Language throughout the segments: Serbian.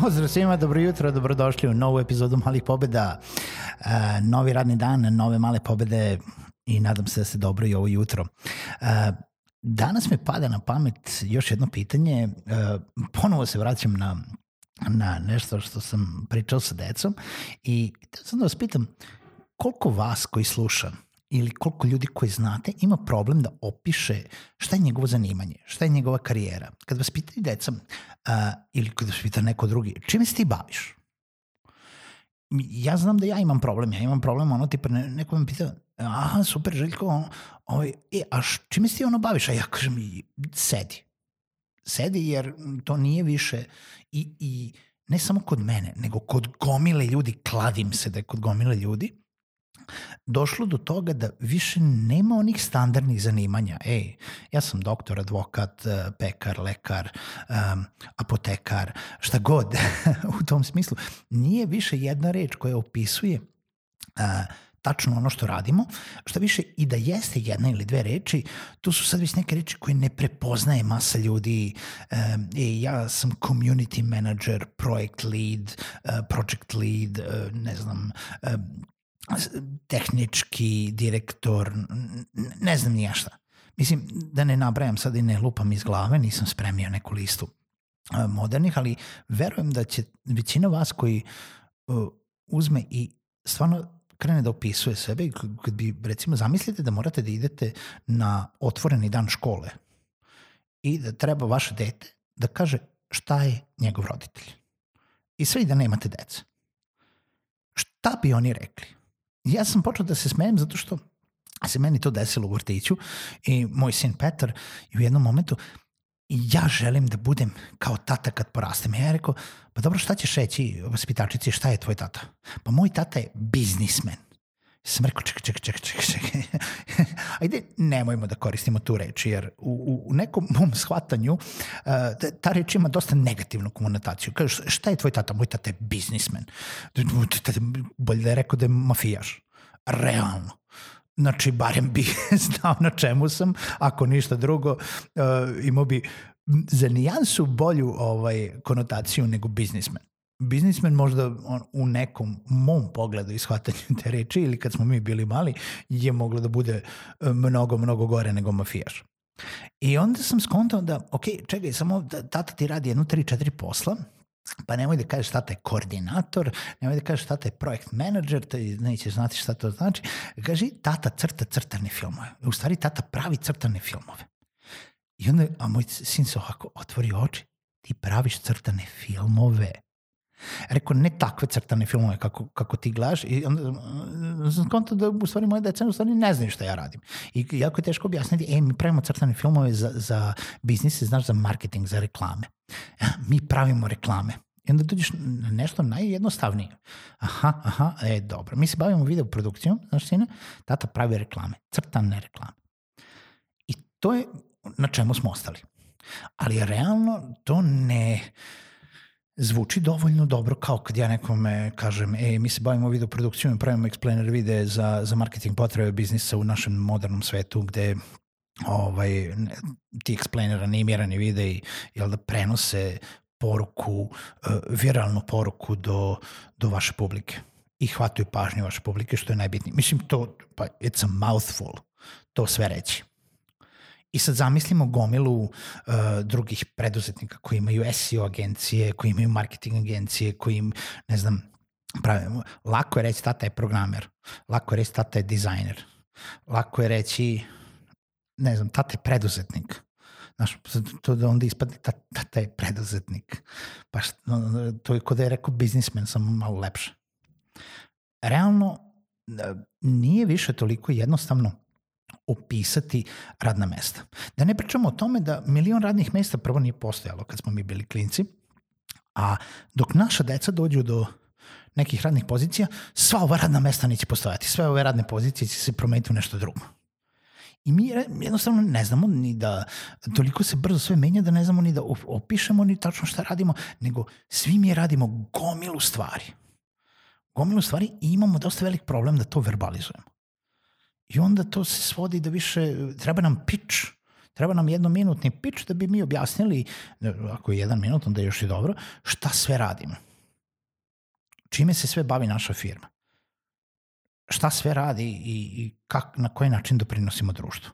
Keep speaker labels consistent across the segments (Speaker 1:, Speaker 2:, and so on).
Speaker 1: Pozdrav svima, dobro jutro, dobrodošli u novu epizodu Malih pobeda. Uh, novi radni dan, nove male pobede i nadam se da ste dobro i ovo jutro. Uh, danas me pada na pamet još jedno pitanje. Uh, ponovo se vraćam na na nešto što sam pričao sa decom i sam da vas pitam koliko vas koji sluša ili koliko ljudi koji znate ima problem da opiše šta je njegovo zanimanje, šta je njegova karijera. Kad vas pitaju deca uh, ili kad vas pita neko drugi, čime se ti baviš? Ja znam da ja imam problem, ja imam problem ono tipa ne, neko me pita, aha super Željko, ovaj, e, a čime se ti ono baviš? A ja kažem, sedi. Sedi jer to nije više i, i ne samo kod mene, nego kod gomile ljudi, kladim se da je kod gomile ljudi, došlo do toga da više nema onih standardnih zanimanja. Ej, ja sam doktor, advokat, eh, pekar, lekar, um, apotekar, šta god u tom smislu. Nije više jedna reč koja opisuje uh, tačno ono što radimo, što više i da jeste jedna ili dve reči, tu su sad već neke reči koje ne prepoznaje masa ljudi. E, ja sam community manager, project lead, uh, project lead, ne znam, tehnički direktor, ne znam ni ja šta. Mislim, da ne nabrajam sad i ne lupam iz glave, nisam spremio neku listu modernih, ali verujem da će većina vas koji uzme i stvarno krene da opisuje sebe i kad bi recimo zamislite da morate da idete na otvoreni dan škole i da treba vaše dete da kaže šta je njegov roditelj. I sve i da nemate deca. Šta bi oni rekli? Ja sam počeo da se smejem zato što se meni to desilo u vrtiću i moj sin Petar u jednom momentu ja želim da budem kao tata kad porastem. Ja rekao, pa dobro šta ćeš reći vaspitačici, šta je tvoj tata? Pa moj tata je biznismen. Sam čekaj, čekaj, čekaj, čekaj, čekaj. Ajde, nemojmo da koristimo tu reč, jer u, u nekom mom shvatanju uh, ta reč ima dosta negativnu komunitaciju. Kažeš, šta je tvoj tata? Moj tata je biznismen. Bolje da je rekao da je mafijaš. Realno. Znači, barem bi znao na čemu sam, ako ništa drugo, uh, imao bi za nijansu bolju ovaj, konotaciju nego biznismen biznismen možda on, u nekom mom pogledu i shvatanju te reči ili kad smo mi bili mali je moglo da bude e, mnogo, mnogo gore nego mafijaš. I onda sam skontao da, ok, čekaj, samo da tata ti radi jednu, tri, četiri posla, pa nemoj da kažeš tata je koordinator, nemoj da kažeš tata je projekt menadžer, te nećeš znati šta to znači. Kaži, tata crta crtane filmove. U stvari, tata pravi crtane filmove. I onda, a moj sin se ovako otvori oči, ti praviš crtane filmove. Rekao, ne takve crtane filmove kako, kako ti gledaš i onda sam konto da u stvari moje deca u stvari ne znaju šta ja radim. I jako je teško objasniti, e, mi pravimo crtane filmove za, za biznise, znaš, za marketing, za reklame. Mi pravimo reklame. I onda dođeš na nešto najjednostavnije. Aha, aha, e, dobro. Mi se bavimo video produkcijom, znaš sine, tata pravi reklame, crtane reklame. I to je na čemu smo ostali. Ali realno to ne... Uh, zvuči dovoljno dobro kao kad ja nekome kažem e, mi se bavimo videoprodukcijom i pravimo explainer videe za, za marketing potrebe biznisa u našem modernom svetu gde ovaj, ti explainer animirani videi jel da prenose poruku, uh, viralnu poruku do, do vaše publike i hvataju pažnju vaše publike, što je najbitnije. Mislim, to, pa, it's a mouthful, to sve reći. I sad zamislimo gomilu uh, drugih preduzetnika koji imaju SEO agencije, koji imaju marketing agencije, koji im, ne znam, prave, lako je reći tata je programer, lako je reći tata je dizajner, lako je reći, ne znam, tata je preduzetnik. Znaš, to da onda ispadne ta, ta, taj preduzetnik. Pa šta, to je kod da je rekao biznismen, samo malo lepše. Realno, nije više toliko jednostavno opisati radna mesta. Da ne pričamo o tome da milion radnih mesta prvo nije postojalo kad smo mi bili klinci, a dok naša deca dođu do nekih radnih pozicija, sva ova radna mesta neće postojati. Sve ove radne pozicije će se promeniti u nešto drugo. I mi jednostavno ne znamo ni da toliko se brzo sve menja da ne znamo ni da opišemo ni tačno šta radimo, nego svi mi radimo gomilu stvari. Gomilu stvari i imamo dosta velik problem da to verbalizujemo. I onda to se svodi da više treba nam pitch, treba nam jednominutni pitch da bi mi objasnili, ako je jedan minut, onda je još i dobro, šta sve radimo. Čime se sve bavi naša firma šta sve radi i, i kak, na koji način doprinosimo društvu.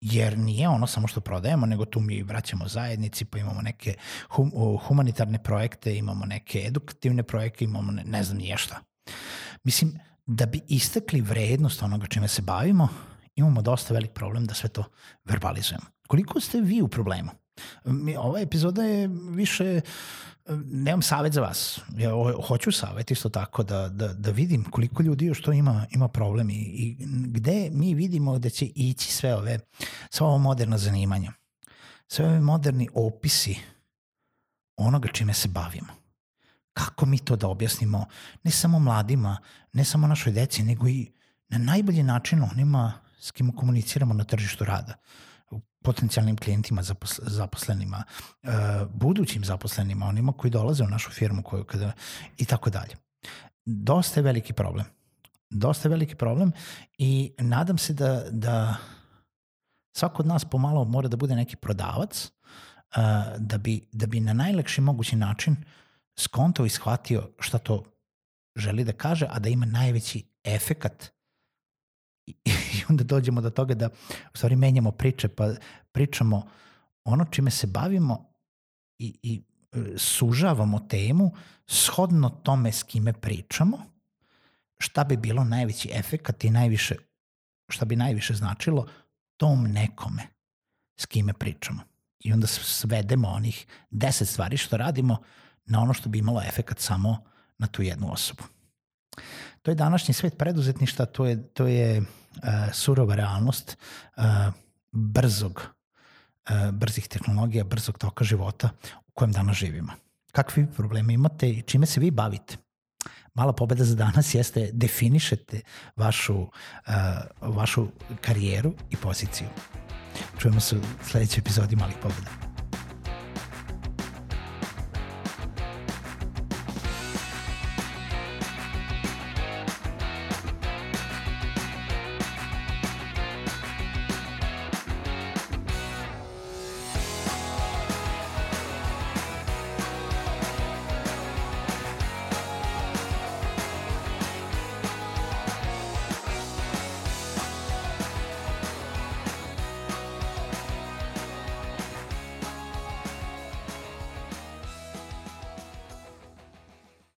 Speaker 1: Jer nije ono samo što prodajemo, nego tu mi vraćamo zajednici, pa imamo neke hum, humanitarne projekte, imamo neke edukativne projekte, imamo ne, ne znam nije šta. Mislim, da bi istekli vrednost onoga čime se bavimo, imamo dosta velik problem da sve to verbalizujemo. Koliko ste vi u problemu? Mi, ova epizoda je više nemam savet za vas. Ja hoću savet isto tako da, da, da vidim koliko ljudi još to ima, ima problem i, i gde mi vidimo da će ići sve ove, sva ova moderna zanimanja. Sve ove moderni opisi onoga čime se bavimo. Kako mi to da objasnimo ne samo mladima, ne samo našoj deci, nego i na najbolji način onima s kim komuniciramo na tržištu rada potencijalnim klijentima, zaposlenima, uh, budućim zaposlenima, onima koji dolaze u našu firmu koju kada, i tako dalje. Dosta je veliki problem. Dosta je veliki problem i nadam se da, da svako od nas pomalo mora da bude neki prodavac uh, da, bi, da bi na najlakši mogući način skontao i shvatio šta to želi da kaže, a da ima najveći efekat I, onda dođemo do toga da u stvari menjamo priče, pa pričamo ono čime se bavimo i, i e, sužavamo temu shodno tome s kime pričamo, šta bi bilo najveći efekat i najviše, šta bi najviše značilo tom nekome s kime pričamo. I onda svedemo onih deset stvari što radimo na ono što bi imalo efekat samo na tu jednu osobu. To je današnji svet preduzetništa, to je, to je uh, surova realnost uh, brzog, uh, brzih tehnologija, brzog toka života u kojem danas živimo. Kakvi probleme imate i čime se vi bavite? Mala pobeda za danas jeste definišete vašu, uh, vašu karijeru i poziciju. Čujemo se u sledećoj epizodi Malih pobeda.